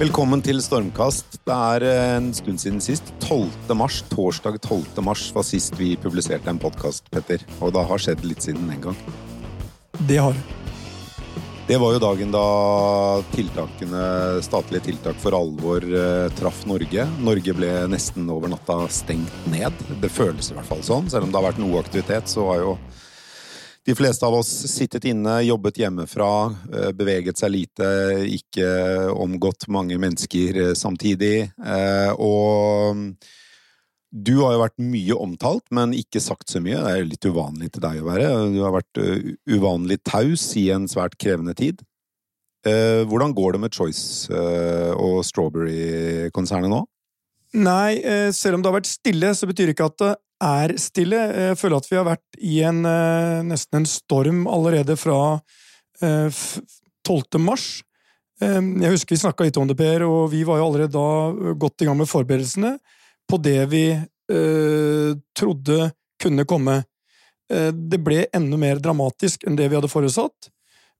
Velkommen til Stormkast. Det er eh, en stund siden sist. 12. mars, Torsdag 12. mars var sist vi publiserte en podkast, Petter. Og det har skjedd litt siden den gang. Det har det. Det var jo dagen da tiltakene, statlige tiltak for alvor eh, traff Norge. Norge ble nesten over natta stengt ned. Det føles i hvert fall sånn. Selv om det har vært noe aktivitet, så var jo de fleste av oss sittet inne, jobbet hjemmefra, eh, beveget seg lite, ikke omgått mange mennesker eh, samtidig. Eh, og du har jo vært mye omtalt, men ikke sagt så mye. Det er jo litt uvanlig til deg å være. Du har vært uvanlig taus i en svært krevende tid. Hvordan går det med Choice og Strawberry-konsernet nå? Nei, selv om det har vært stille, så betyr det ikke at er stille. Jeg føler at vi har vært i en, eh, nesten en storm allerede fra 12. Eh, mars. Eh, jeg husker vi snakka litt om det, Per, og vi var jo allerede da godt i gang med forberedelsene på det vi eh, trodde kunne komme. Det ble enda mer dramatisk enn det vi hadde forutsatt,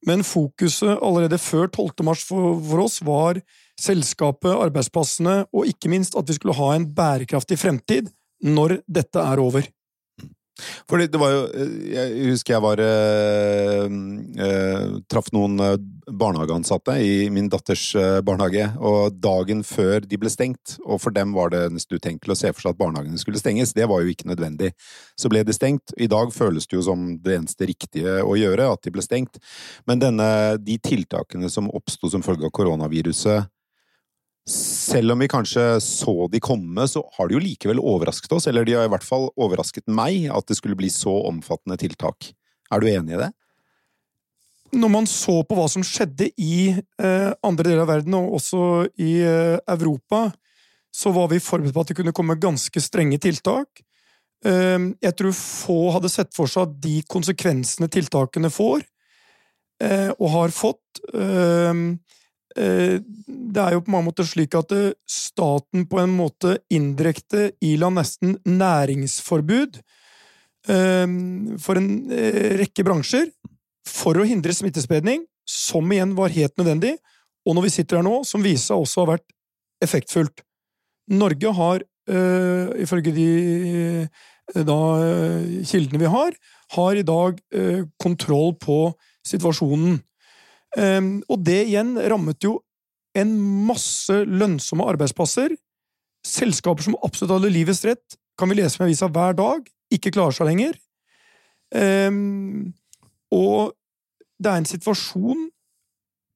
men fokuset allerede før 12. mars for, for oss var selskapet, arbeidsplassene og ikke minst at vi skulle ha en bærekraftig fremtid når dette er over. Fordi det var jo Jeg husker jeg var øh, øh, Traff noen eh, barnehageansatte i min datters barnehage, og dagen før de ble stengt, og for dem var det nesten utenkelig å se for seg at barnehagene skulle stenges, det var jo ikke nødvendig. Så ble de stengt. I dag føles det jo som det eneste riktige å gjøre, at de ble stengt. Men denne, de tiltakene som oppsto som følge av koronaviruset, selv om vi kanskje så de komme, så har de jo likevel overrasket oss, eller de har i hvert fall overrasket meg, at det skulle bli så omfattende tiltak. Er du enig i det? Når man så på hva som skjedde i eh, andre deler av verden, og også i eh, Europa, så var vi forberedt på at det kunne komme ganske strenge tiltak. Eh, jeg tror få hadde sett for seg de konsekvensene tiltakene får, eh, og har fått. Eh, det er jo på mange måter slik at eh, staten på en måte indirekte ila nesten næringsforbud eh, for en rekke bransjer for å hindre smittespredning, som igjen var helt nødvendig, og når vi sitter her nå, som viser seg også har vært effektfullt. Norge har, ifølge de da, kildene vi har, har i dag kontroll på situasjonen. Ehm, og det igjen rammet jo en masse lønnsomme arbeidsplasser. Selskaper som absolutt hadde livets rett, kan vi lese med avisa hver dag, ikke klarer seg lenger. Ehm, og det er en situasjon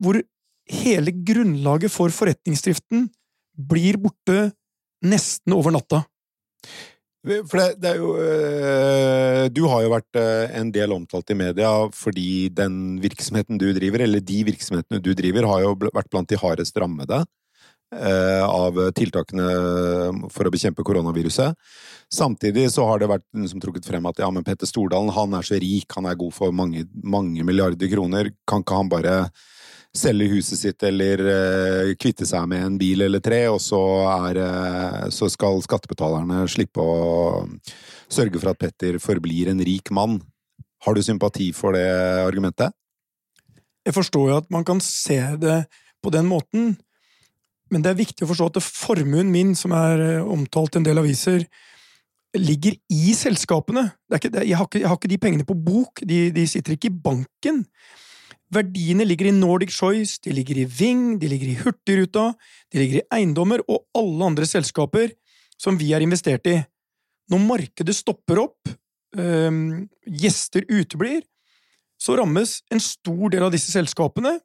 hvor hele grunnlaget for forretningsdriften blir borte nesten over natta. For det, det, er jo øh, Du har jo vært øh, en del omtalt i media fordi den virksomheten du driver, eller de virksomhetene du driver, har jo vært blant de hardest rammede øh, av tiltakene for å bekjempe koronaviruset. Samtidig så har det vært noen som trukket frem at ja, men Petter Stordalen han er så rik, han er god for mange, mange milliarder kroner, kan ikke han bare selge huset sitt eller uh, kvitte seg med en bil eller tre, og så, er, uh, så skal skattebetalerne slippe å sørge for at Petter forblir en rik mann. Har du sympati for det argumentet? Jeg forstår jo at man kan se det på den måten, men det er viktig å forstå at formuen min, som er eh, omtalt i en del aviser, ligger i selskapene. Ikke, jeg, har ikke, jeg, har ikke, de pengene på bok, de, de sitter ikke i banken. Verdiene ligger i Nordic Choice, de ligger i Ving, de ligger i Hurtigruta, de ligger i eiendommer og alle andre selskaper som vi har investert i. Når markedet stopper opp, øh, gjester uteblir, så rammes en stor del av disse selskapene,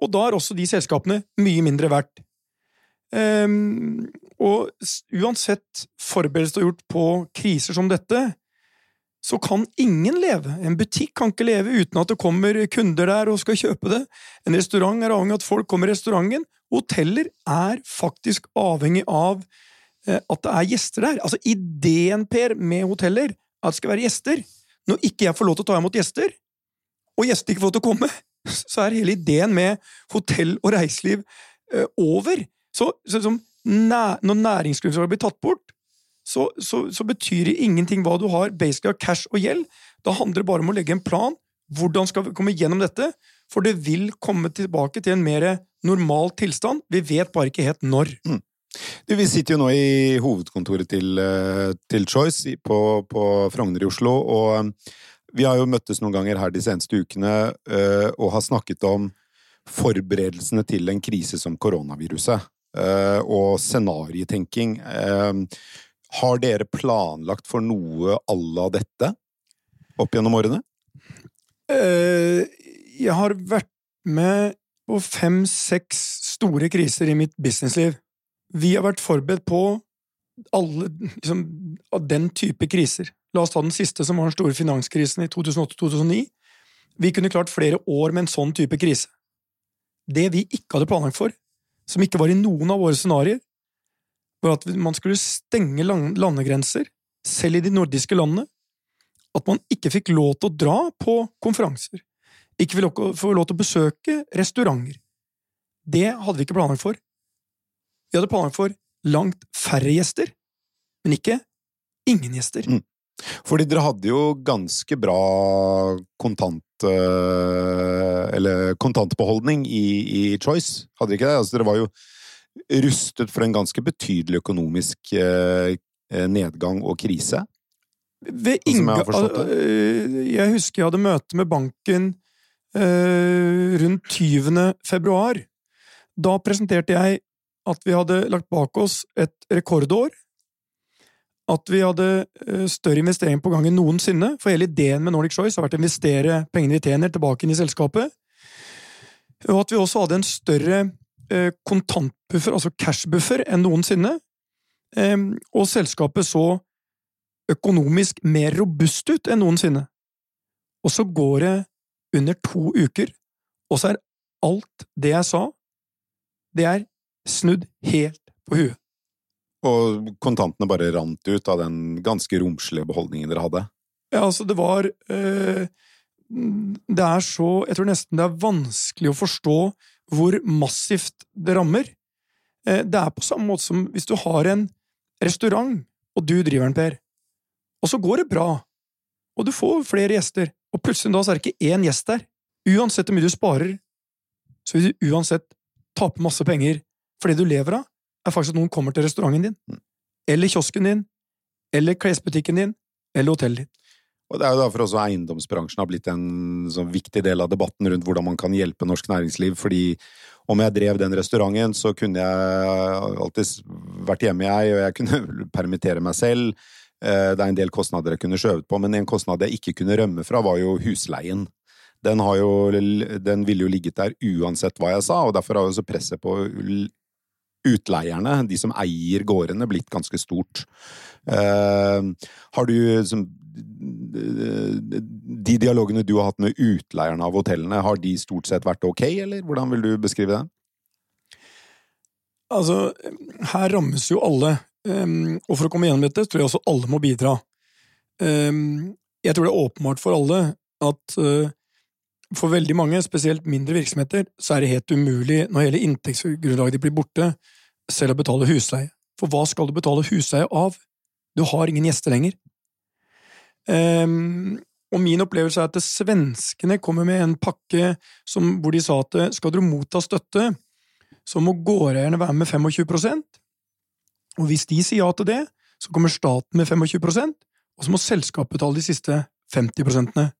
og da er også de selskapene mye mindre verdt. Um, og uansett forberedelser gjort på kriser som dette, så kan ingen leve. En butikk kan ikke leve uten at det kommer kunder der og skal kjøpe det. En restaurant er avhengig av at folk kommer i restauranten. Hoteller er faktisk avhengig av eh, at det er gjester der. Altså, ideen, Per, med hoteller, er at det skal være gjester. Når ikke jeg får lov til å ta imot gjester, og gjester ikke får lov til å komme, så er hele ideen med hotell og reiseliv uh, over. Så, så som, næ, når næringsgrunnlaget blir tatt bort, så, så, så, betyr det ingenting hva du har basically av cash og gjeld. Da handler det bare om å legge en plan. Hvordan skal vi komme gjennom dette? For det vil komme tilbake til en mer normal tilstand. Vi vet bare ikke helt når. Du, vi sitter jo nå i hovedkontoret til, eh, til Choice på, på Frogner i Oslo, og eh, vi har jo møttes noen ganger her de seneste ukene eh, og har snakket om forberedelsene til en krise som koronaviruset. Og scenarietenking. Har dere planlagt for noe à la dette opp gjennom årene? Jeg har vært med på fem-seks store kriser i mitt businessliv. Vi har vært forberedt på alle liksom, av den type kriser. La oss ta den siste, som var den store finanskrisen i 2008-2009. Vi kunne klart flere år med en sånn type krise. Det vi ikke hadde planlagt for, som ikke var i noen av våre scenarioer, var at man skulle stenge landegrenser, selv i de nordiske landene. At man ikke fikk lov til å dra på konferanser. Ikke fikk lov til å besøke restauranter. Det hadde vi ikke planlagt for. Vi hadde planlagt for langt færre gjester, men ikke ingen gjester. Mm. Fordi dere hadde jo ganske bra kontant eh, Eller kontantbeholdning i, i Choice, hadde dere ikke det? Altså, dere var jo rustet for en ganske betydelig økonomisk eh, nedgang og krise. Ved sånn jeg, eh, jeg husker jeg hadde møte med banken eh, rundt 20. februar. Da presenterte jeg at vi hadde lagt bak oss et rekordår. At vi hadde eh, større investering på gang enn noensinne, for hele ideen med Nordic Choice har vært å investere pengene vi tjener, tilbake inn i selskapet. Og at vi også hadde en større eh, kontantbuffer, altså cashbuffer, enn noensinne. Og selskapet så økonomisk mer robust ut enn noensinne. Og så går det under to uker, og så er alt det jeg sa, det er snudd helt på huet. Og kontantene bare rant ut av den ganske romslige beholdningen dere hadde? Ja, altså, det var øh, Det er så Jeg tror nesten det er vanskelig å forstå hvor massivt det rammer. Eh, det er på samme måte som hvis du har en restaurant, og du driver den, Per, og så går det bra, og du får flere gjester, og plutselig da så er det ikke én gjest der. Uansett hvor mye du sparer, så vil du uansett tape masse penger for det du lever av, er faktisk at noen kommer til restauranten din, mm. eller kiosken din, eller klesbutikken din, eller hotellet ditt. Og Det er jo derfor også eiendomsbransjen har blitt en sånn viktig del av debatten rundt hvordan man kan hjelpe norsk næringsliv. fordi om jeg drev den restauranten, så kunne jeg alltid vært hjemme, jeg, og jeg kunne permittere meg selv. Eh, det er en del kostnader jeg kunne skjøvet på, men en kostnad jeg ikke kunne rømme fra, var jo husleien den, jo, den ville jo ligget der uansett hva jeg sa, og derfor har jo også presset på utleierne, de som eier gårdene, blitt ganske stort. Uh, har du som, De dialogene du har hatt med utleierne av hotellene, har de stort sett vært ok, eller hvordan vil du beskrive det? Altså, her rammes jo alle, um, og for å komme gjennom dette tror jeg også alle må bidra. Um, jeg tror det er åpenbart for alle at uh, for veldig mange, spesielt mindre virksomheter, så er det helt umulig når hele inntektsgrunnlaget blir borte, selv å betale husleie. For hva skal du betale husleie av? Du har ingen gjester lenger. Um, og min opplevelse er at svenskene kommer med en pakke som, hvor de sa at skal dere motta støtte, så må gårdeierne være med 25% og hvis de sier ja til det, så kommer staten med 25% og så må selskapet betale de siste 50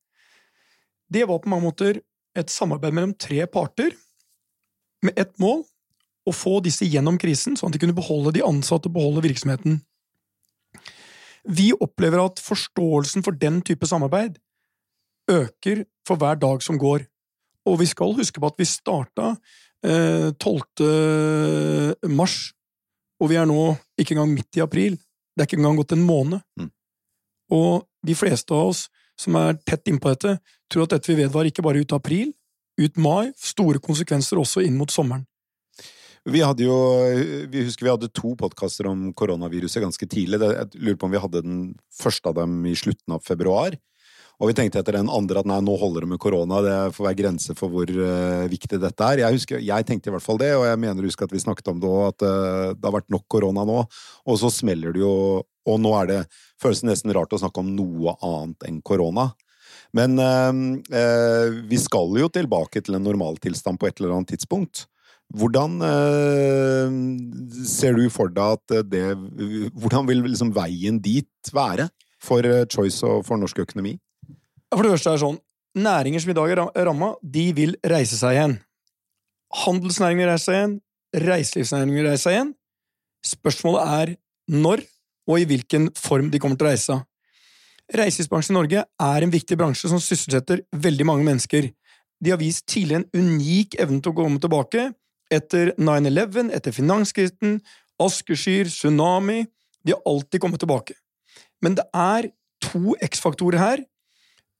det var på mange måter et samarbeid mellom tre parter, med ett mål å få disse gjennom krisen, sånn at de kunne beholde de ansatte og beholde virksomheten. Vi opplever at forståelsen for den type samarbeid øker for hver dag som går, og vi skal huske på at vi starta eh, 12. mars, og vi er nå ikke engang midt i april. Det er ikke engang gått en måned. Mm. Og de fleste av oss som er tett innpå dette, tror at dette vil vedvare ikke bare ut april, ut mai, store konsekvenser også inn mot sommeren. Vi hadde jo, vi husker vi hadde to podkaster om koronaviruset ganske tidlig. Jeg lurer på om vi hadde den første av dem i slutten av februar. Og vi tenkte etter den andre at nei, nå holder det med korona. Det får være grenser for hvor uh, viktig dette er. Jeg, husker, jeg tenkte i hvert fall det, og jeg mener å huske at vi snakket om det òg, at uh, det har vært nok korona nå. Og så smeller det jo Og nå er det føles nesten rart å snakke om noe annet enn korona. Men uh, vi skal jo tilbake til en normaltilstand på et eller annet tidspunkt. Hvordan eh, ser du for deg at det Hvordan vil liksom veien dit være for eh, Choice og for norsk økonomi? For det første er det sånn, Næringer som i dag er ramma, de vil reise seg igjen. Handelsnæringen vil reise seg igjen, reiselivsnæringen vil reise seg igjen. Spørsmålet er når og i hvilken form de kommer til å reise. Reiselivsbransjen i Norge er en viktig bransje som sysselsetter veldig mange mennesker. De har vist tidligere en unik evne til å komme tilbake, etter 9-11, etter finanskrisen, askeskyer, tsunami De har alltid kommet tilbake. Men det er to X-faktorer her.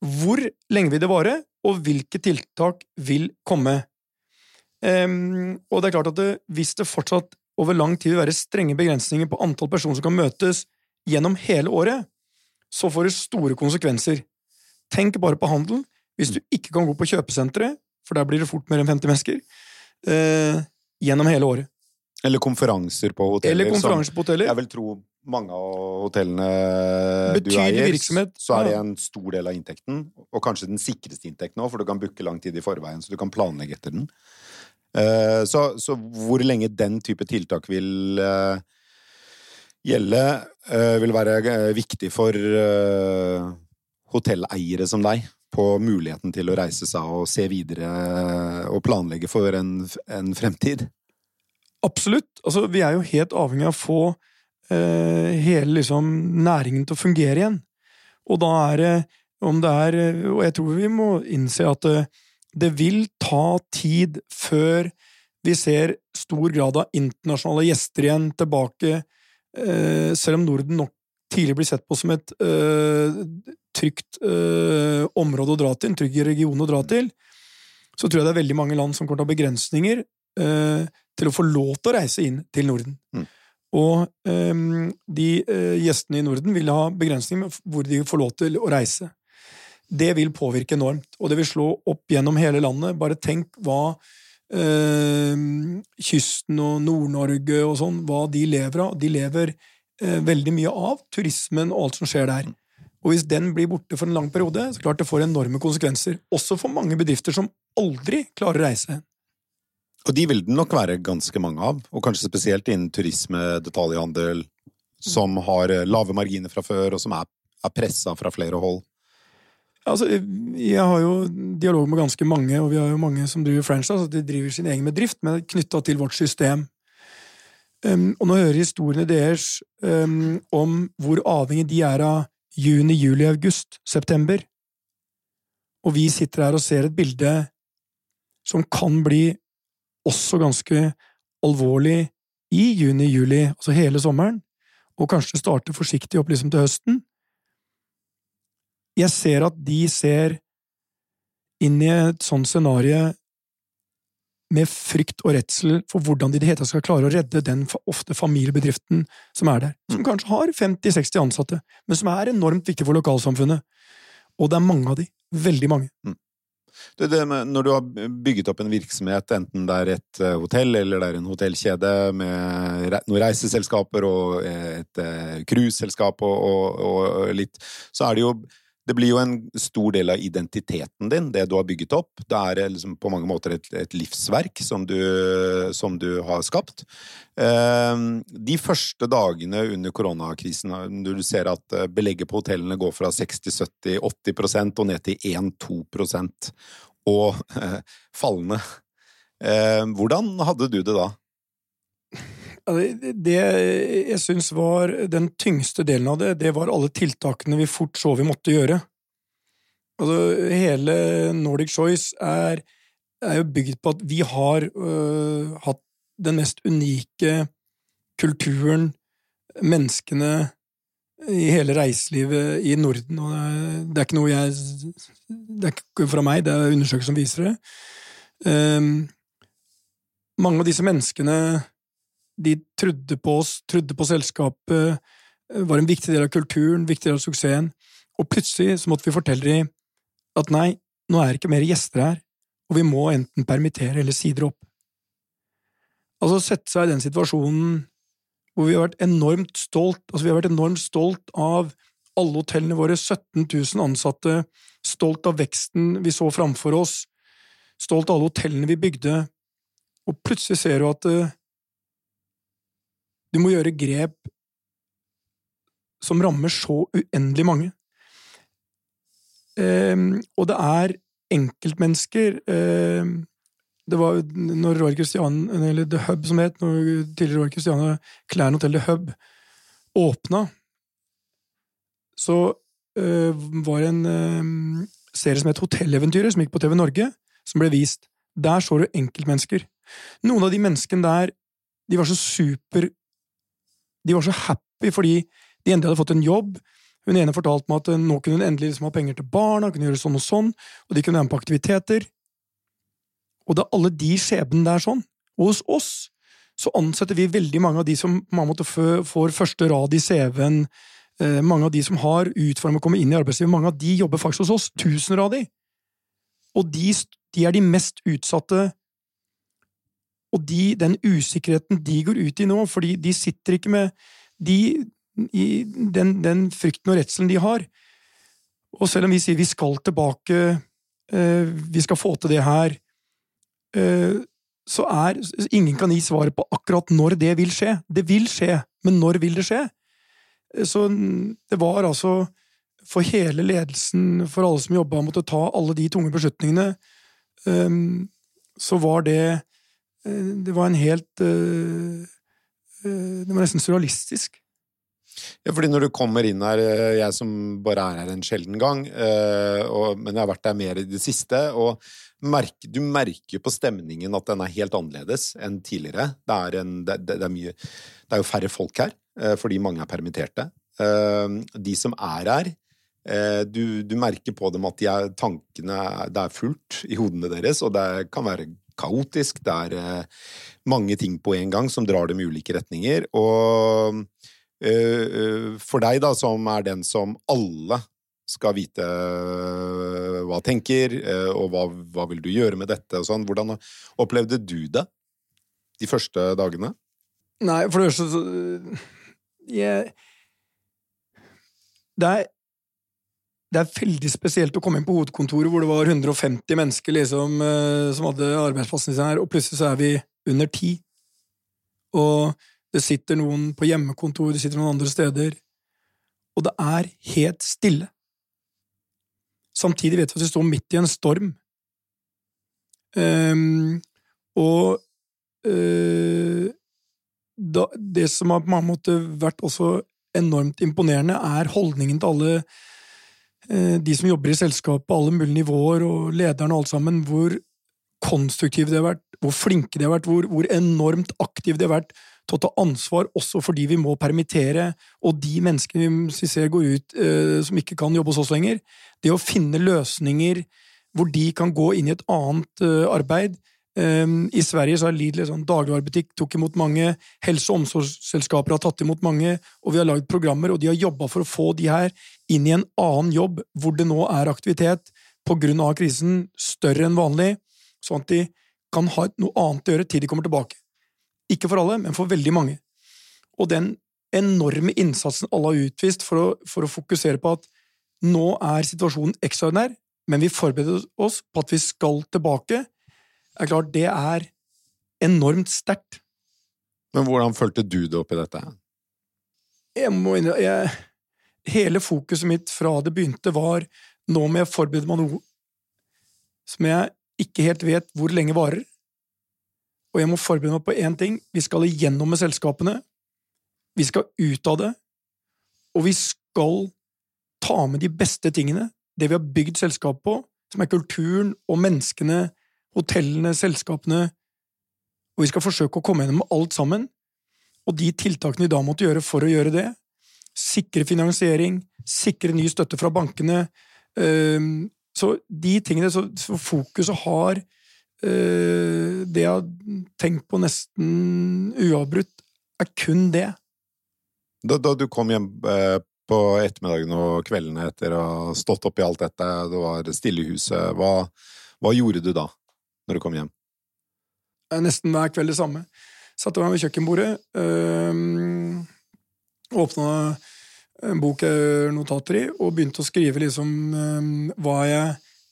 Hvor lenge vil det vare, og hvilke tiltak vil komme? Um, og det er klart at det, hvis det fortsatt over lang tid vil være strenge begrensninger på antall personer som kan møtes gjennom hele året, så får det store konsekvenser. Tenk bare på handel. Hvis du ikke kan gå på kjøpesenteret, for der blir det fort mer enn 50 mennesker, eh, gjennom hele året. Eller konferanser på hoteller. Eller konferanser på hoteller. Jeg vil tro mange av hotellene Betydelig du eier, virksomhet. så er det en stor del av inntekten, og kanskje den sikreste inntekten òg, for du kan booke lang tid i forveien, så du kan planlegge etter den. Eh, Så, så hvor lenge den type tiltak vil eh, gjelde, eh, vil være viktig for hotelleiere som deg på muligheten til å reise seg og se videre og planlegge for en, en fremtid. Absolutt. Altså, vi er jo helt avhengig av å få eh, hele liksom, næringen til å fungere igjen. Og da er det om det er eh, Og jeg tror vi må innse at det, det vil ta tid før vi ser stor grad av internasjonale gjester igjen tilbake, eh, selv om Norden nok tidligere blir sett på som et eh, trygt eh, område å dra til, en trygg region å dra til, så tror jeg det er veldig mange land som kommer til å ha begrensninger eh, til å få lov til å reise inn til Norden. Mm. Og ehm, de eh, gjestene i Norden vil ha begrensninger med hvor de får lov til å reise. Det vil påvirke enormt, og det vil slå opp gjennom hele landet. Bare tenk hva ehm, kysten og Nord-Norge og sånn, hva de lever av. De lever eh, veldig mye av turismen og alt som skjer der. Og hvis den blir borte for en lang periode, så klart det får enorme konsekvenser. Også for mange bedrifter som aldri klarer å reise. Og de vil det nok være ganske mange av, og kanskje spesielt innen turisme, detaljhandel, som har eh, lave marginer fra før, og som er, er pressa fra flere hold. Altså, jeg har jo dialog med ganske mange, og vi har jo mange som driver franchise, de driver sin egen bedrift, men knytta til vårt system. Um, og nå hører historiene deres um, om hvor avhengig de er av juni, juli, august, september. Og vi sitter her og ser et bilde som kan bli også ganske alvorlig i juni, juli, altså hele sommeren, og kanskje starte forsiktig opp liksom til høsten. Jeg ser at de ser inn i et sånt scenario med frykt og redsel for hvordan de i det hele tatt skal klare å redde den ofte familiebedriften som er der, som kanskje har 50-60 ansatte, men som er enormt viktig for lokalsamfunnet. Og det er mange av de. Veldig mange. Det, det med, når du har bygget opp en virksomhet, enten det er et eh, hotell eller det er en hotellkjede med noen reiseselskaper og et eh, cruiseselskap og, og, og litt, så er det jo det blir jo en stor del av identiteten din, det du har bygget opp. Det er eh, liksom på mange måter et, et livsverk som du, som du har skapt. Eh, de første dagene under koronakrisen, når du ser at eh, belegget på hotellene går fra 60-70-80 og ned til 1-2 og eh, fallende, eh, hvordan hadde du det da? Det, jeg syns var den tyngste delen av det, det var alle tiltakene vi fort så vi måtte gjøre. Altså, hele Nordic Choice er, er jo bygd på at vi har øh, hatt den mest unike kulturen, menneskene, i hele reiselivet i Norden. Og det er ikke noe jeg Det er ikke fra meg, det er undersøkelser som viser det. Um, mange av disse menneskene de trodde på oss, trodde på selskapet, eh, var en viktig del av kulturen, viktig del av suksessen, og plutselig så måtte vi fortelle dem at nei, nå er det ikke mer gjester her, og vi må enten permittere eller si dere opp. Altså sette seg i den situasjonen hvor vi har vært enormt stolt, altså vi har vært enormt stolt av alle hotellene våre, 17 000 ansatte, stolt av veksten vi så framfor oss, stolt av alle hotellene vi bygde, og plutselig ser du at uh, du må gjøre grep som rammer så uendelig mange. Um, og det er enkeltmennesker um, Det var når Royal Christian, eller The Hub som het, når tidligere Royal Christiane Klærne Hotell The Hub åpna, så uh, var det en uh, serie som het Hotelleventyret, som gikk på TV Norge, som ble vist. Der så du enkeltmennesker. Noen av de menneskene der, de var så super De var så happy fordi de endelig hadde fått en jobb. Hun ene fortalte meg at nå kunne hun endelig liksom ha penger til barna, kunne gjøre sånn og sånn, og de kunne være med på aktiviteter. Og det er alle de skjebnene der sånn. Og hos oss så ansetter vi veldig mange av de som måte får første rad i CV-en, Eh, mange av de som har utformet å komme inn i arbeidslivet, mange av de jobber faktisk hos oss. Tusener av de. Og de, de er de mest utsatte. Og de, den usikkerheten de går ut i nå, fordi de sitter ikke med de, den, den, frykten og redselen de har. Og selv om vi sier vi skal tilbake, eh, vi skal få til det her, eh, så er Ingen kan gi svaret på akkurat når det vil skje. Det vil skje, men når vil det skje? Så det var altså for hele ledelsen, for alle som jobba, måtte ta alle de tunge beslutningene, så var det eh, Det var en helt eh, eh, Det var nesten surrealistisk. Ja, fordi når du kommer inn her, jeg som bare er her en sjelden gang, og, men jeg har vært der mer i det siste, og merke, du merker på stemningen at den er helt annerledes enn tidligere. Det er, en, det, det, er mye, det er jo færre folk her. Eh, fordi mange er permitterte. Eh, de som er her, eh, du, du merker på dem at de er, tankene Det er fullt i hodene deres, og det kan være kaotisk. Det er mange ting på en gang som drar dem i ulike retninger. Og for deg, da, som er den som alle skal vite hva tenker, og hva, hva vil du gjøre med dette og sånn, hvordan opplevde du det de første dagene? Nei, for det første så jeg, det, er, det er veldig spesielt å komme inn på hovedkontoret hvor det var 150 mennesker liksom, eh, som hadde arbeidsplassen sin her, og plutselig så er vi under ti. Og det sitter noen på hjemmekontor, det sitter noen andre steder, og det er helt stille. Samtidig vet vi at vi står midt i en storm. Um, og uh, da, det som har på mange måter vært også enormt imponerende, er holdningen til alle de som jobber i selskapet, på alle mulige nivåer, og lederne og alt sammen, hvor konstruktive de har vært, hvor flinke de har vært, hvor, hvor enormt aktive de har vært til å ta ansvar også fordi vi må permittere, og de menneskene vi ser går ut eh, som ikke kan jobbe hos oss lenger. Det å finne løsninger hvor de kan gå inn i et annet eh, arbeid, I Sverige så har Lidl sånn dagligvarebutikk tok imot mange, helse- og omsorgsselskaper har tatt imot mange, og vi har lagd programmer, og de har jobba for å få de her inn i en annen jobb, hvor det nå er aktivitet på grunn av krisen større enn vanlig, sånn at de kan ha noe annet å gjøre til de kommer tilbake. Ikke for alle, men for veldig mange. Og den enorme innsatsen alle har utvist for å, for å fokusere på at nå er situasjonen ekstraordinær, men vi forbereder oss på at vi skal tilbake, er klart, det er enormt sterkt. Men hvordan følte du det oppi dette? Jeg må innrømme Hele fokuset mitt fra det begynte, var nå må jeg forberede meg noe som jeg ikke helt vet hvor lenge varer. Og jeg må forberede meg på én ting. Vi skal igjennom med selskapene. Vi skal ut av det. Og vi skal ta med de beste tingene, det vi har bygd selskapet på, som er kulturen og menneskene hotellene, selskapene, og vi skal forsøke å komme gjennom alt sammen. Og de tiltakene vi da måtte gjøre for å gjøre det, sikre finansiering, sikre ny støtte fra bankene Så de tingene, så, fokuset har eh, Det jeg har tenkt på nesten uavbrutt, er kun det. Da, da du kom hjem eh, på ettermiddagen og kveldene etter å ha stått oppi alt dette, det var stille i huset, hva, hva gjorde du da? Når du kom hjem? Nesten hver kveld det samme. Satte meg ved kjøkkenbordet, øh, åpna en bok jeg gjør notater i, og begynte å skrive liksom øh, hva jeg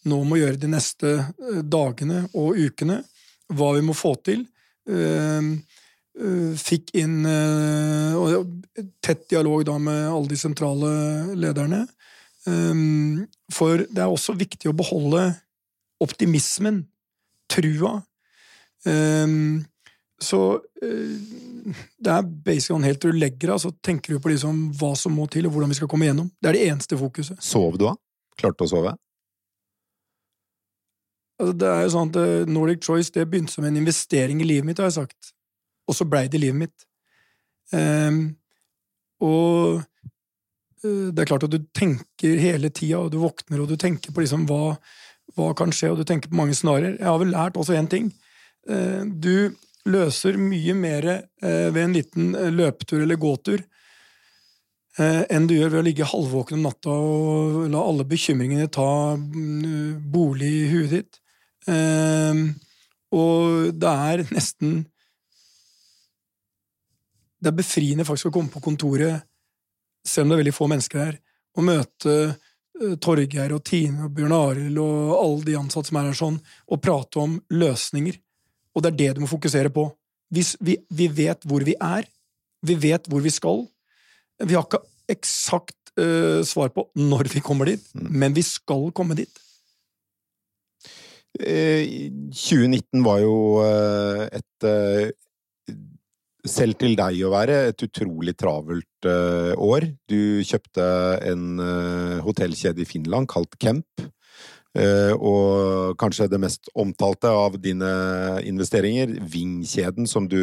nå må gjøre de neste dagene og ukene. Hva vi må få til. øh, fikk inn Tett dialog da med alle de sentrale lederne. For det er også viktig å beholde optimismen, trua. Um, så uh, det er basically helt til du legger deg, så tenker du på liksom hva som må til, og hvordan vi skal komme igjennom. Det er det eneste fokuset. Sov du da? Klarte å sove? Altså, det er jo sånn at uh, Nordic Choice det begynte som en investering i livet mitt, har jeg sagt. Og så blei det livet mitt. Um, og uh, det er klart at du tenker hele tida, og du våkner og du tenker på liksom hva, hva kan skje, og du tenker på mange scenarioer. Jeg har vel lært også én ting. Uh, du løser mye mer ved en liten løpetur eller gåtur enn du gjør ved å ligge halvvåken om natta og la alle bekymringene ta mm, bolig i huet ditt. Og det er nesten Det er befriende faktisk å komme på kontoret, selv om det er veldig få mennesker her, og møte Torgeir og Tine og Bjørn Arild og alle de ansatte som er her sånn, og prate om løsninger. Og det er det du må fokusere på. Hvis vi, vi vet hvor vi er, vi vet hvor vi skal. Vi har ikke eksakt uh, svar på når vi kommer dit, mm. men vi skal komme dit. 2019 eh, var jo eh, et eh, selv til deg å være et utrolig travelt år. Du kjøpte en hotellkjede i Finland kalt Kemp. og kanskje det mest omtalte av dine investeringer, Ving-kjeden, som du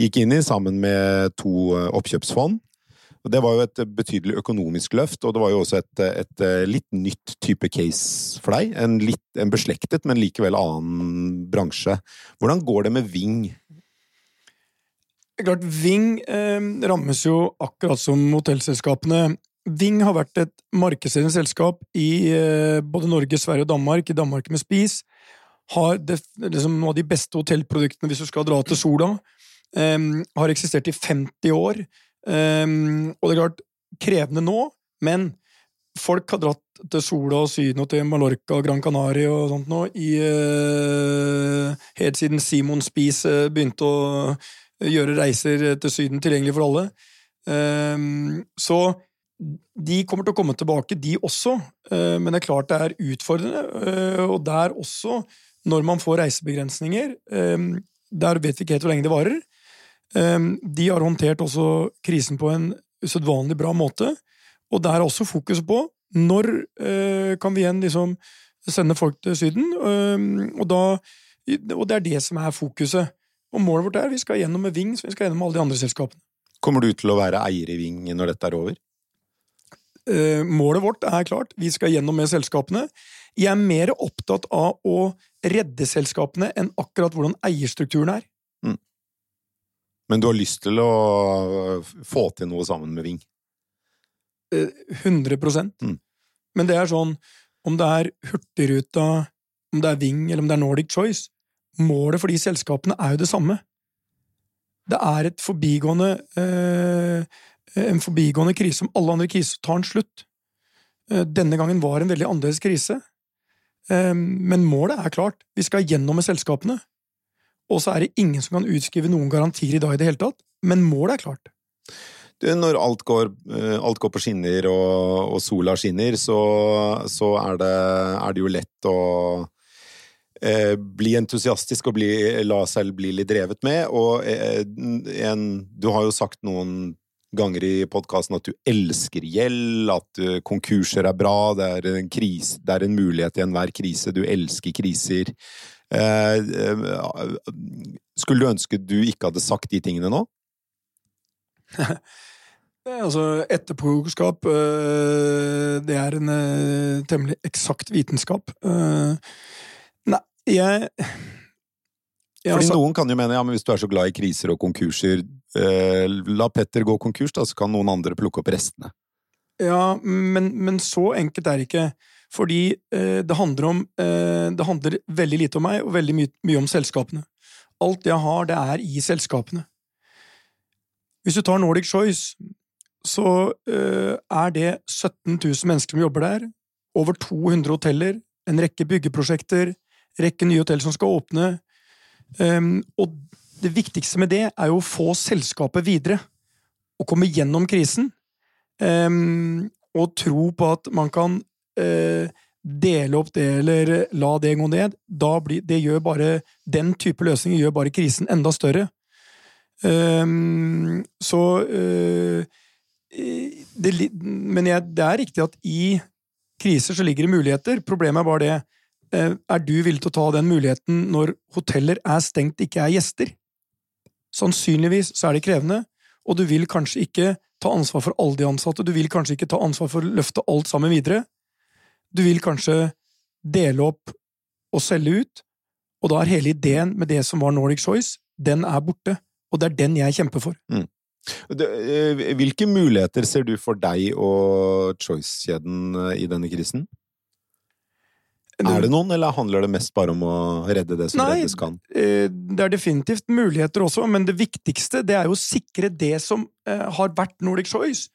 gikk inn i sammen med to oppkjøpsfond. Og Det var jo et betydelig økonomisk løft, og det var jo også et, et litt nytt type case for deg. En, litt, en beslektet, men likevel annen bransje. Hvordan går det med Ving? Klart, Ving eh, rammes jo akkurat som hotellselskapene. Ving har vært et markedsledende selskap i eh, både Norge, Sverige og Danmark. I Danmark med Spis. Har det, liksom, noen av de beste hotellproduktene hvis du skal dra til sola. Eh, har eksistert i 50 år. Um, og det er klart, krevende nå, men folk har dratt til Sola og Syden og til Mallorca og Gran Canaria og sånt nå i uh, Helt siden Simon Spies uh, begynte å gjøre reiser til Syden tilgjengelig for alle. Um, så de kommer til å komme tilbake, de også, uh, men det er klart det er utfordrende. og der også, når man får reisebegrensninger, um, der vet vi ikke helt hvor lenge det varer. Ehm, de har håndtert også krisen på en usedvanlig bra måte, og der er også fokus på når eh, kan vi igjen liksom sende folk til Syden, ehm, og, da, og det er det som er fokuset. Og målet vårt er vi skal gjennom med Ving, så vi skal gjennom alle de andre selskapene. Kommer du til å være eier i Ving når dette er over? Uh, målet vårt er klart, vi skal gjennom med selskapene. Jeg er mer opptatt av å redde selskapene enn akkurat hvordan eierstrukturen er. Men du har lyst til å få til noe sammen med Ving? 100 eh, mm. Men det er sånn, om det er Hurtigruta, om det er Ving eller om det er Nordic Choice, målet for de selskapene er jo det samme. Det er et forbigående eh, en forbigående krise som alle andre kriser tar en slutt. Eh, denne gangen var en veldig annerledes krise. Eh, men målet er klart. Vi skal gjennom med selskapene. Og så er det ingen som kan utskrive noen garantier i dag i det hele tatt, men målet er klart. Du, når alt går, eh, alt går, på skinner og, og sola skinner, så, så er, det, er, det, jo lett å eh, bli entusiastisk og bli, la seg bli litt drevet med. Og eh, en, du har jo sagt noen ganger i podkasten at du elsker gjeld, at uh, konkurser er bra, det er, en krise, det er en mulighet i enhver krise, du elsker kriser. Eh, eh, skulle du ønske du ikke hadde sagt de tingene nå? altså, etterpåklokskap eh, Det er en temmelig eksakt vitenskap. Nei, jeg fordi altså, Noen kan jo mene ja, men hvis du er så glad i kriser og konkurser, eh, la Petter gå konkurs, da, så kan noen andre plukke opp restene. Ja, men, men så enkelt er det ikke. Fordi eh, det handler om eh, Det handler veldig lite om meg, og veldig my mye om selskapene. Alt jeg har, det er i selskapene. Hvis du tar Nordic Choice, så eh, er det 17 000 mennesker som jobber der, over 200 hoteller, en rekke byggeprosjekter, rekke nye hotell som skal åpne, Um, og det viktigste med det er jo å få selskapet videre. Og komme gjennom krisen. Um, og tro på at man kan uh, dele opp det eller la det gå ned. Blir, det gjør bare, den type løsninger gjør bare krisen enda større. Um, så uh, det, Men jeg, det er riktig at i kriser så ligger det muligheter. Problemet er bare det Er du villig til å ta den muligheten når hoteller er stengt, ikke er gjester? Sannsynligvis så er det krevende, og du vil kanskje ikke ta ansvar for alle de ansatte, du vil kanskje ikke ta ansvar for å løfte alt sammen videre. Du vil kanskje dele opp og selge ut, og da er hele ideen med det som var Nordic Choice, den er borte. Og det er den jeg kjemper for. Mm. Eh, hvilke muligheter ser du for deg og Choice-kjeden eh, i denne krisen? Er det noen, eller handler det mest bare om å redde det som Nei, reddes kan? Eh, det er definitivt muligheter også, men det viktigste det er jo å sikre det som har vært Nordic Choice.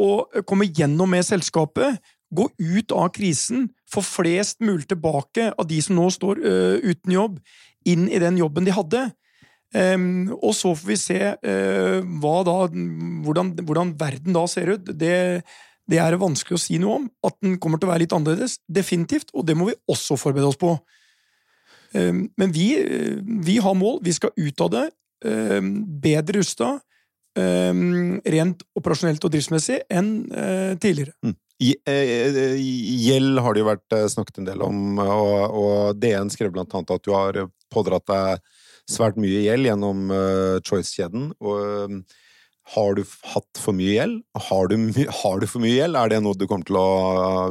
Og komme gjennom med selskapet, gå ut av krisen, få flest mulig tilbake av de som nå står uten jobb, inn i den jobben de hadde. Um, og så får vi se uh, da, hvordan, hvordan, verden da ser ut. Det, det, er vanskelig å si noe om. At den kommer til å være litt annerledes, definitivt, og det må vi også forberede oss på. Um, men vi, vi, har mål, vi skal ut av det um, bedre rusta, rent operasjonelt og driftsmessig, enn uh, tidligere. Mm. Eh, gjeld har det jo vært snakket en del om, og, og DN skrev blant annet at du har pådratt deg svært mye gjeld gjennom Choice-kjeden. og har du hatt for mye gjeld? Har du, har du, for mye gjeld? Er det noe du kommer til å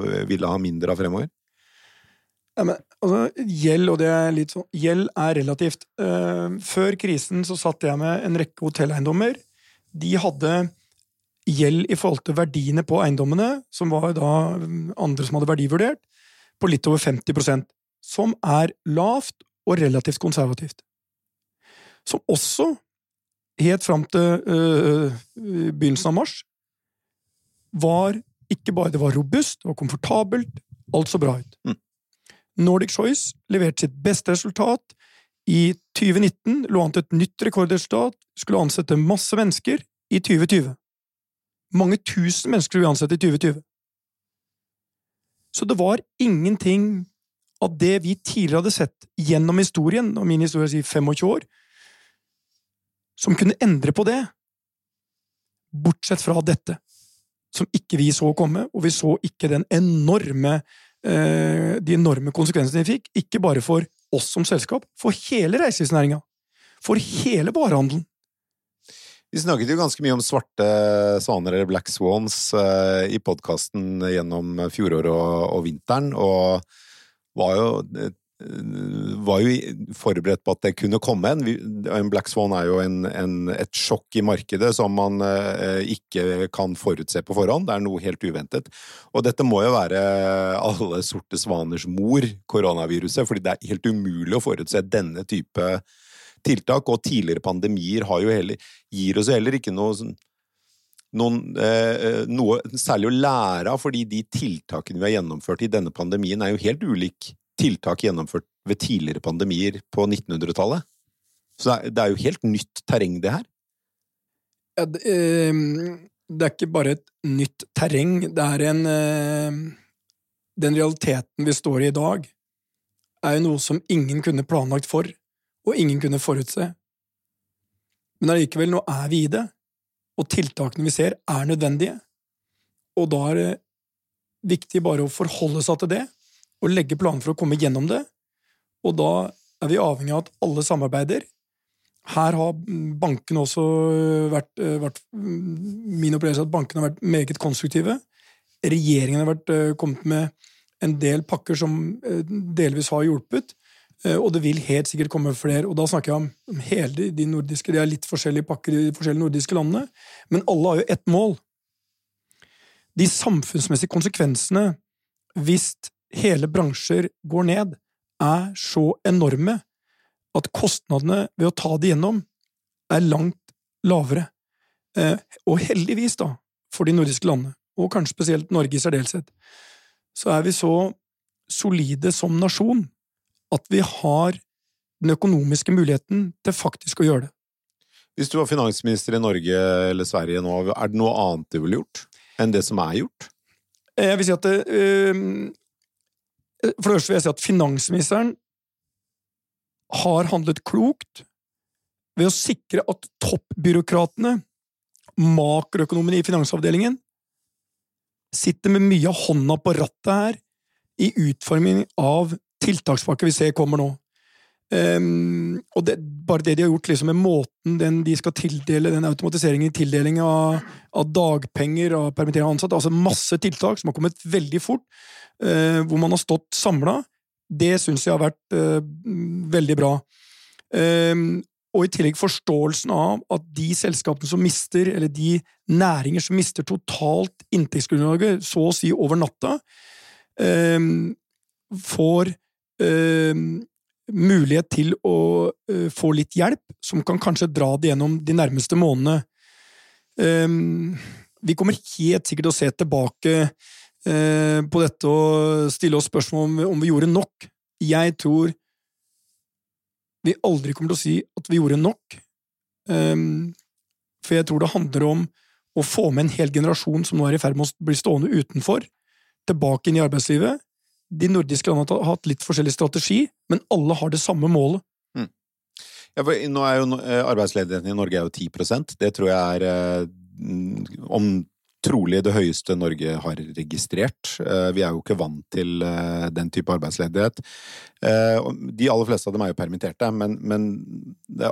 uh, ville ha mindre av fremover? Ja, men, altså, gjeld, og det er litt sånn Gjeld er relativt. Uh, før krisen så satt jeg med en rekke hotelleiendommer. De hadde gjeld i forhold til verdiene på eiendommene, som var da um, andre som hadde verdivurdert, på litt over 50% som er lavt og relativt konservativt som også, helt fram til uh, begynnelsen av mars, var ikke bare det var robust, var komfortabelt, alt så bra ut. Mm. Nordic Choice leverte sitt beste resultat. I 2019 lå an til et nytt rekordresultat, skulle ansette masse mennesker i 2020. Mange tusen mennesker skulle vi ansette i 2020. Så det var ingenting av det vi tidligere hadde sett gjennom historien, og min historie sier 25 år, som kunne endre på det, bortsett fra dette, som ikke vi så komme, og vi så ikke den enorme eh, de enorme konsekvensene de fikk, ikke bare for oss som selskap, for hele reiselivsnæringa, for hele varehandelen. Vi snakket jo ganske mye om svarte svaner, eller black swans, eh, i podkasten gjennom fjoråret og, og vinteren, og var jo var jo forberedt på at det kunne komme en. En black swan er jo en, en, et sjokk i markedet som man eh, ikke kan forutse på forhånd. Det er noe helt uventet. Og dette må jo være alle sorte svaners mor, koronaviruset, fordi det er helt umulig å forutse denne type tiltak. Og tidligere pandemier heller, gir oss heller ikke noe sånn noen, eh, noe særlig å lære av, fordi de tiltakene vi har gjennomført i denne pandemien, er jo helt ulike tiltak gjennomført ved tidligere pandemier på 1900-tallet. Så det er jo helt nytt terreng, det her. Ja, det, ehm, det, er ikke bare et nytt terreng, det er en ehm, Den realiteten vi står i i dag, er jo noe som ingen kunne planlagt for, og ingen kunne forutse. Men allikevel, nå er vi i det, og tiltakene vi ser, er nødvendige. Og da er det viktig bare å forholde seg til det, og legge planer for å komme gjennom det. Og da er vi avhengig av at alle samarbeider. Her har bankene også vært, eh, vært Min opplevelse er at bankene har vært meget konstruktive. Regjeringen har vært, eh, kommet med en del pakker som eh, delvis har hjulpet. Og det vil helt sikkert komme flere. Og da snakker jeg om hele de nordiske Det er litt forskjellige pakker i de forskjellige nordiske landene, men alle har jo ett mål. De samfunnsmessige konsekvensene hvis hele bransjer går ned, er så enorme at kostnadene ved å ta det gjennom er langt lavere. Eh, og heldigvis, da, for de nordiske landene, og kanskje spesielt Norge i særdeleshet, så er vi så solide som nasjon at vi har den økonomiske muligheten til faktisk å gjøre det. Hvis du var finansminister i Norge eller Sverige nå, er det noe annet du ville gjort enn det som er gjort? Jeg vil si at det, øh, For det første vil jeg si at finansministeren har handlet klokt ved å sikre at toppbyråkratene, makroøkonomene i finansavdelingen, sitter med mye av hånda på rattet her i utforming av tiltakspakker vi ser kommer nå. Um, og det, bare det de har gjort liksom med måten den de skal tildele den automatiseringen i tildeling av, av dagpenger og permittering av ansatte, altså masse tiltak som har kommet veldig fort, uh, hvor man har stått samla, det syns jeg har vært uh, veldig bra. Um, og i tillegg forståelsen av at de selskapene som mister, eller de næringer som mister totalt inntektsgrunnlaget, så å si over natta, um, får mulighet til å uh, få litt hjelp, som kan kanskje dra det gjennom de nærmeste månedene. Um, vi kommer helt sikkert å se tilbake uh, på dette og stille oss spørsmål om, om, vi gjorde nok. Jeg tror vi aldri kommer til å si at vi gjorde nok, um, for jeg tror det handler om å få med en hel generasjon som nå er i ferd med å bli stående utenfor, tilbake inn i arbeidslivet, de nordiske landene har hatt litt forskjellig strategi, men alle har det samme målet. Mm. Ja, nå er jo eh, Arbeidsledigheten i Norge er jo 10% Det tror jeg er eh, om trolig det høyeste Norge har registrert. Eh, vi er jo ikke vant til den type arbeidsledighet. De aller fleste av dem er jo permitterte, men, men det,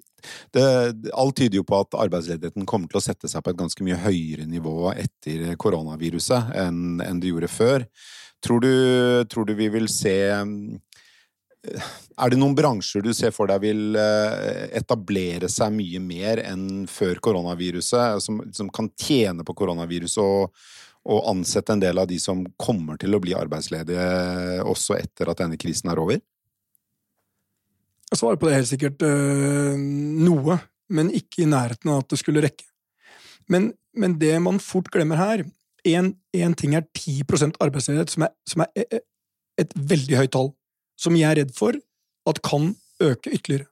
det, alt tyder jo på at arbeidsledigheten kommer til å sette seg på et ganske mye høyere nivå etter koronaviruset enn, enn det gjorde før. Tror du, tror du vi vil se eh, er det noen bransjer du ser for deg vil eh, etablere seg mye mer enn før koronaviruset, som, som kan tjene på koronaviruset og, og, ansette en del av de som kommer til å bli arbeidsledige også etter at denne krisen er over? Jeg svarer på det helt sikkert noe, men ikke i nærheten av at det skulle rekke. Men, men det man fort glemmer her, én ting er 10% arbeidsledighet, som er, som er e, e, et veldig høyt tall, som jeg er redd for at kan øke ytterligere.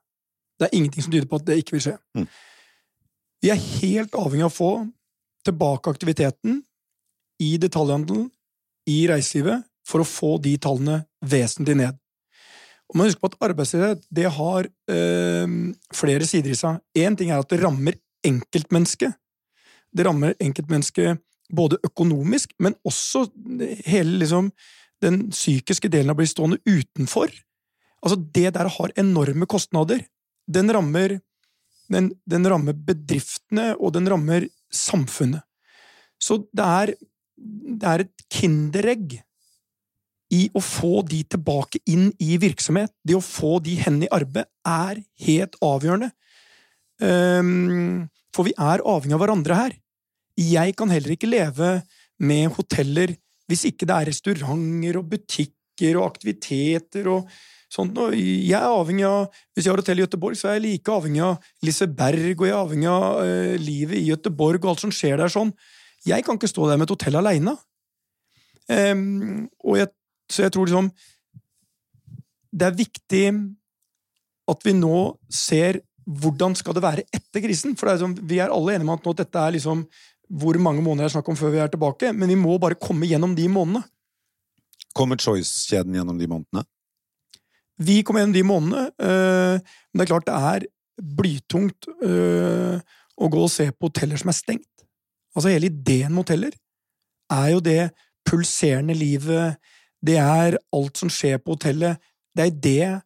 Det er ingenting som tyder på at det ikke vil skje. Mm. Vi er helt avhengig av å få tilbake aktiviteten i detaljhandelen, i reiselivet, for å få de tallene vesentlig ned. Og man husker på at Arbeidsledighet det har øh, flere sider i seg. Én ting er at det rammer enkeltmennesket. Det rammer enkeltmennesket både økonomisk, men også hele liksom, den psykiske delen av å bli stående utenfor. Altså, det der har enorme kostnader. Den rammer, den, den rammer bedriftene, og den rammer samfunnet. Så det er, det er et kinderegg i å få de tilbake inn i virksomhet. Det å få de hen i arbeid er helt avgjørende. Um, for vi er avhengig av hverandre her. Jeg kan heller ikke leve med hoteller hvis ikke det er restauranter og butikker og aktiviteter og sånt. noe. jeg er avhengig av Hvis jeg har hotell i Gøteborg, så er jeg like avhengig av Liseberg, og jeg er avhengig av uh, livet i Gøteborg og alt som skjer der sånn. Jeg kan ikke stå der med et hotell aleine. Um, så jeg tror liksom Det er viktig at vi nå ser hvordan skal det være etter krisen. For er liksom, vi er alle enige om at nå, dette er liksom hvor mange måneder det er snakk om før vi er tilbake, men vi må bare komme gjennom de månedene. Kommer Choice-kjeden gjennom de månedene? Vi kommer gjennom de månedene, øh, men det er klart det er blytungt øh, å gå og se på hoteller som er stengt. Altså Hele ideen med hoteller er jo det pulserende livet, det er alt som skjer på hotellet. Det er det jeg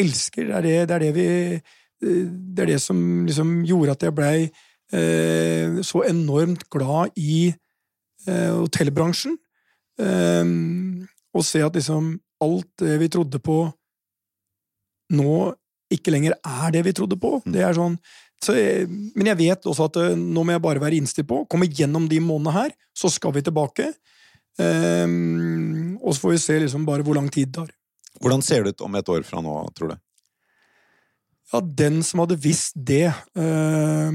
elsker, det er det, det, er det vi øh, Det er det som liksom gjorde at jeg blei eh, så enormt glad i eh, hotellbransjen. Eh, og se at liksom alt det vi trodde på nå ikke lenger er det vi trodde på. Mm. Det er sånn så men jeg vet også at eh, nå må jeg bare være innstilt på komme gjennom de månedene her, så skal vi tilbake. Um, og så får vi se liksom bare hvor lang tid det tar. Hvordan ser det ut om et år fra nå, tror du? Ja, den som hadde visst det uh,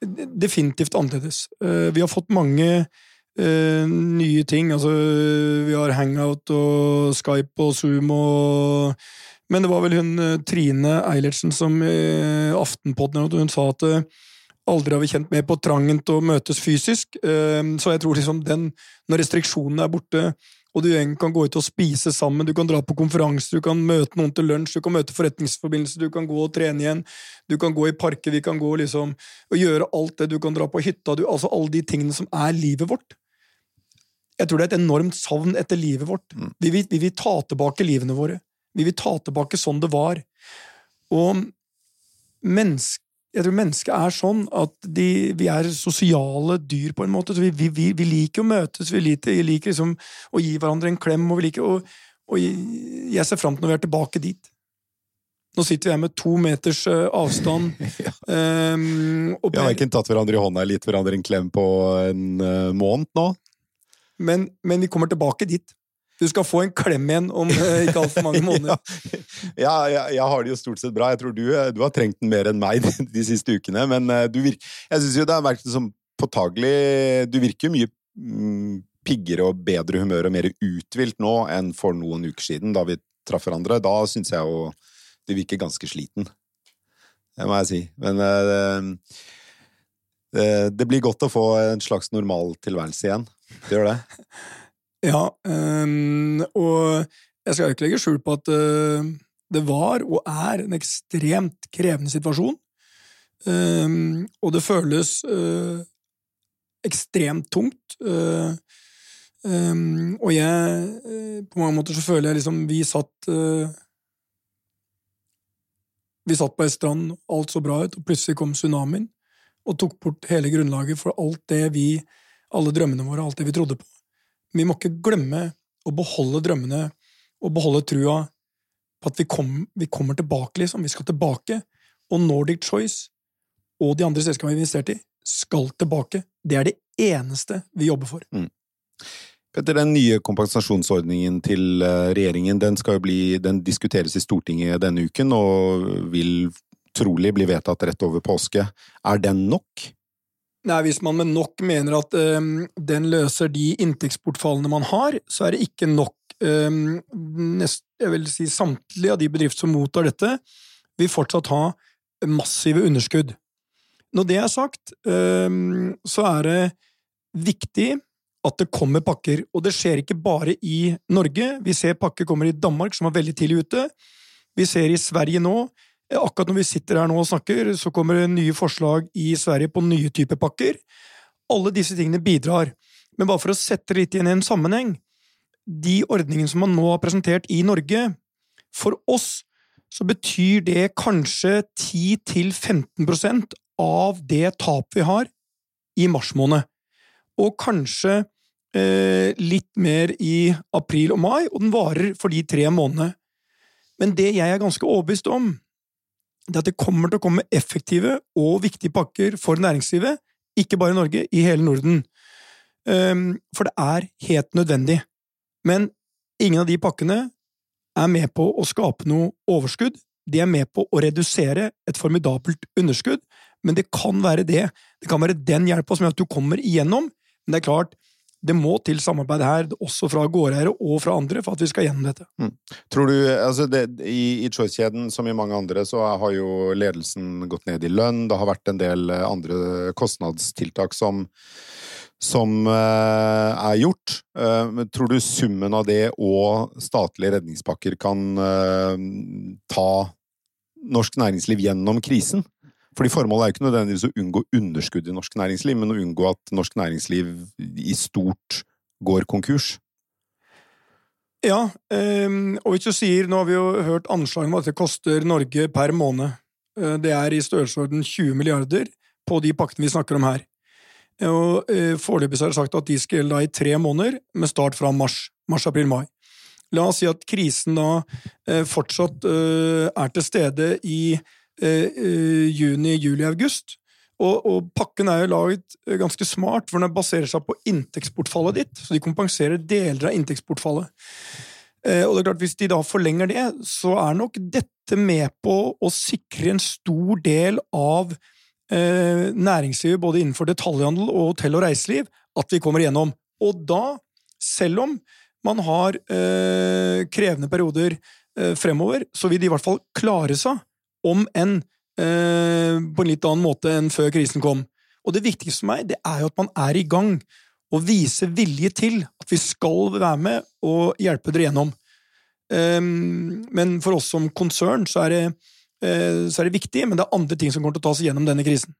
definitivt annerledes. Eh, vi har fått mange uh, nye ting. Altså, vi har Hangout og Skype og Zoom og Men det var vel hun eh, Trine Eilertsen som i Aftenpodden hun sa at eh, aldri har vi kjent mer på trangen til å møtes fysisk. Eh, så jeg tror liksom den, når restriksjonene er borte, og du kan gå ut og spise sammen, du kan dra på konferanser, du kan møte noen til lunsj, du kan møte forretningsforbindelser, du kan gå og trene igjen, du kan gå i parker, vi kan gå liksom og gjøre alt det, du kan dra på hytta, du, altså alle de tingene som er livet vårt. Jeg tror det er et enormt savn etter livet vårt. Mm. Vi, vil, vi vil ta tilbake livene våre. Vi vil ta tilbake sånn det var. Og mennesk, jeg tror mennesket er sånn at de, vi er sosiale dyr, på en måte. Så vi, vi, vi, vi liker å møtes, vi liker, vi liker liksom å gi hverandre en klem, og, vi liker, og, og jeg ser fram til når vi er tilbake dit. Nå sitter vi her med to meters avstand. avstand. um, og Vi har ikke tatt hverandre i hånda eller gitt hverandre en klem på en eh, måned nå. men, men vi kommer tilbake dit. Du skal få en klem igjen om eh, ikke altfor mange måneder. ja, jeg, jeg har det jo stort sett bra. Jeg tror du, eh, du har trengt den mer enn meg de, de siste ukene. Men eh, du virker, jeg syns jo det har vært liksom påtagelig Du virker jo mye mm, piggere og bedre humør og mer uthvilt nå enn for noen uker siden, da vi traff hverandre. Da syns jeg jo du virker ganske sliten. Det må jeg si. Men det, det blir godt å få en slags normal tilværelse igjen. Det gjør det. Ja, øhm, og jeg skal ikke legge skjul på at øh, det var og er en ekstremt krevende situasjon. Um, og det føles øh, ekstremt tungt. Øh, um, og jeg På mange måter så føler jeg liksom Vi satt Vi satt på ei strand, alt så bra ut, og plutselig kom tsunamien og tok bort hele grunnlaget for alt det vi Alle drømmene våre, alt det vi trodde på. Vi må ikke glemme å beholde drømmene og beholde trua på at vi, kom, vi kommer tilbake, liksom. Vi skal tilbake. Og Nordic Choice og de andre selskapene vi har investert i, skal tilbake. Det er det eneste vi jobber for. Petter, den nye kompensasjonsordningen til eh, regjeringen, den, bli, den diskuteres i Stortinget denne uken, og vil trolig bli vedtatt rett over påske. Er den nok? Nei, Hvis man med nok mener at um, den løser de inntektsbortfallene man har, så er det ikke nok. Um, nest, jeg vil si Samtlige av de bedrifter som mottar dette, vil fortsatt ha massive underskudd. Når det er sagt, um, så er det viktig at det kommer pakker. Og det skjer ikke bare i Norge. Vi ser pakker kommer i Danmark, som var veldig tidlig ute. Vi ser i Sverige nå Akkurat når vi sitter her nå og snakker, så kommer det nye forslag i Sverige på nye typer pakker. Alle disse tingene bidrar. Men bare for å sette det litt igjen i en sammenheng De ordningene som man nå har presentert i Norge, for oss så betyr det kanskje 10–15% av det tapet vi har i mars måned. Og kanskje eh, litt mer i april og mai, og den varer for de tre månedene. Men det jeg er ganske overbevist om, det at det kommer til å komme effektive og viktige pakker for næringslivet, ikke bare i Norge, i hele Norden. Um, for det er helt nødvendig. Men ingen av de pakkene er med på å skape noe overskudd. De er med på å redusere et formidabelt underskudd, men det kan være det. Det kan være den hjelpa som gjør at du kommer igjennom, men det er klart, det må til samarbeid her, også fra gårdeiere og fra andre, for at vi skal gjennom dette. Mm. Tror du, altså det, I, i Choice-kjeden, som i mange andre, så har jo ledelsen gått ned i lønn. Det har vært en del andre kostnadstiltak som, som uh, er gjort. Uh, tror du summen av det og statlige redningspakker kan uh, ta norsk næringsliv gjennom krisen? Fordi Formålet er jo ikke nødvendigvis å unngå underskudd i norsk næringsliv, men å unngå at norsk næringsliv i stort går konkurs. Ja, og hvis du sier Nå har vi jo hørt anslag om at det koster Norge per måned. Det er i størrelsesorden 20 milliarder på de pakkene vi snakker om her. Og Foreløpig er det sagt at de skal gjelde i tre måneder, med start fra mars. Mars, april, mai. La oss si at krisen da fortsatt er til stede i juni, juli, august. Og, og, pakken er jo laget ganske smart, for den baserer seg på inntektsbortfallet ditt. Så de kompenserer deler av inntektsbortfallet. Eh, og det er klart, hvis de da forlenger det, så er nok dette med på å sikre en stor del av eh, næringslivet, både innenfor detaljhandel og hotell og reiseliv, at vi kommer igjennom. Og da, selv om man har eh, krevende perioder eh, fremover, så vil de i hvert fall klare seg, om enn eh, på en litt annen måte enn før krisen kom. Og det viktigste for meg, det er jo at man er i gang, og viser vilje til at vi skal være med og hjelpe dere gjennom. Um, men for oss som konsern så er, det, uh, så er det viktig, men det er andre ting som kommer til å ta oss gjennom denne krisen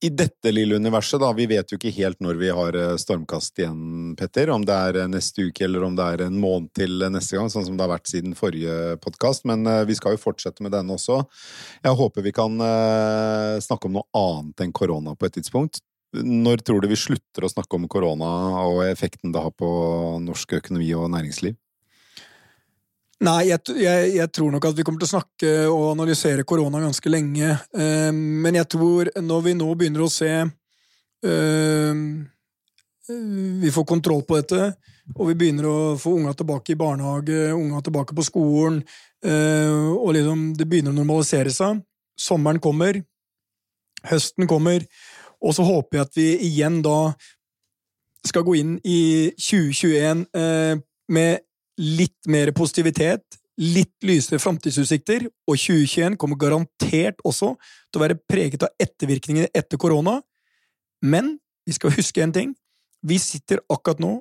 i dette lille universet, da, vi vet jo ikke helt når vi har eh, stormkast igjen, Petter. Om det er eh, neste uke eller om det er en måned til neste gang, sånn som det har vært siden forrige podkast. Men uh, vi skal jo fortsette med denne også. Jeg håper vi kan snakke om noe annet enn korona på et tidspunkt. Når tror du vi slutter å snakke om korona og effekten det har på norsk økonomi og næringsliv? Nei, jeg, jeg, jeg, tror nok at vi kommer til å snakke og analysere korona ganske lenge. Eh, men jeg tror når vi nå begynner å se eh, Vi får kontroll på dette, og vi begynner å få unga tilbake i barnehage, unga tilbake på skolen, eh, og liksom det begynner å normalisere seg. Sommeren kommer, høsten kommer, og så håper jeg at vi igjen da skal gå inn i 2021 med litt mer positivitet, litt lysere framtidsutsikter, og 2021 kommer garantert også til å være preget av ettervirkningene etter korona. Men vi skal huske en ting. Vi sitter akkurat nå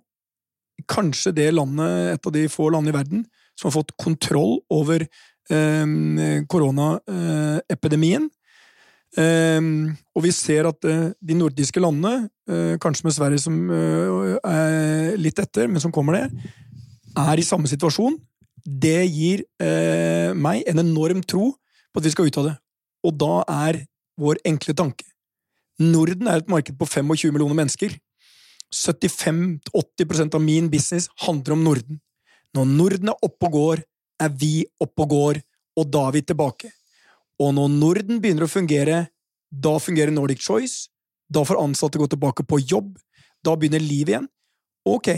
kanskje det landet, et av de få landene i verden som har fått kontroll over eh, koronaepidemien. Eh, og vi ser at eh, de nordiske landene, eh, kanskje med Sverige som eh, er litt etter, men som kommer det, er i samme situasjon, det gir eh, meg en enorm tro på at vi skal ut av det. Og da er vår enkle tanke Norden er et marked på 25 millioner mennesker. 75-80% av min business handler om Norden. Når Norden er oppe og går, er vi oppe og går, og da er vi tilbake. Og når Norden begynner å fungere, da fungerer Nordic Choice, da får ansatte gå tilbake på jobb, da begynner livet igjen. Ok,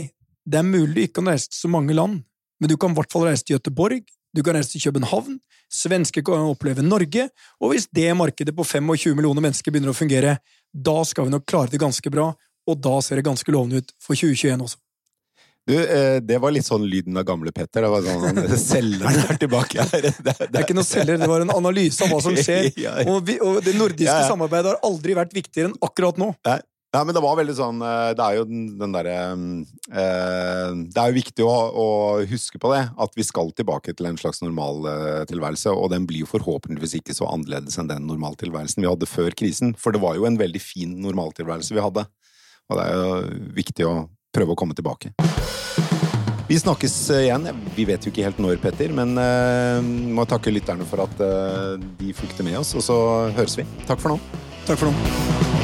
det er mulig du ikke kan reise til så mange land, men du kan i hvert fall reise til Gøteborg, du kan reise til København, svensker kan oppleve Norge, og hvis det markedet på 25 millioner mennesker begynner å fungere, da skal vi nok klare det ganske bra, og da ser det ganske lovende ut for 2021 også. Du, eh, Det var litt sånn lyden av gamle Petter. Det var sånn Selgeren er tilbake her. Det, det, det, er ikke noe selger, det var en analyse av hva som skjer. Og, vi, og det nordiske ja, ja. samarbeidet har aldri vært viktigere enn akkurat nå. Nei, ja, men det var veldig sånn eh, Det er jo den derre eh, Det er jo viktig å, å, huske på det, at vi skal tilbake til en slags normaltilværelse. Og den blir jo forhåpentligvis ikke så annerledes enn den normaltilværelsen vi hadde før krisen. For det var jo en veldig fin normaltilværelse vi hadde. Og det er jo viktig å prøve å komme tilbake. Vi snakkes igjen. Vi vet jo ikke helt når, Petter, men uh, må takke lytterne for at uh, de fulgte med oss. Og så høres vi. Takk for nå. Takk for nå.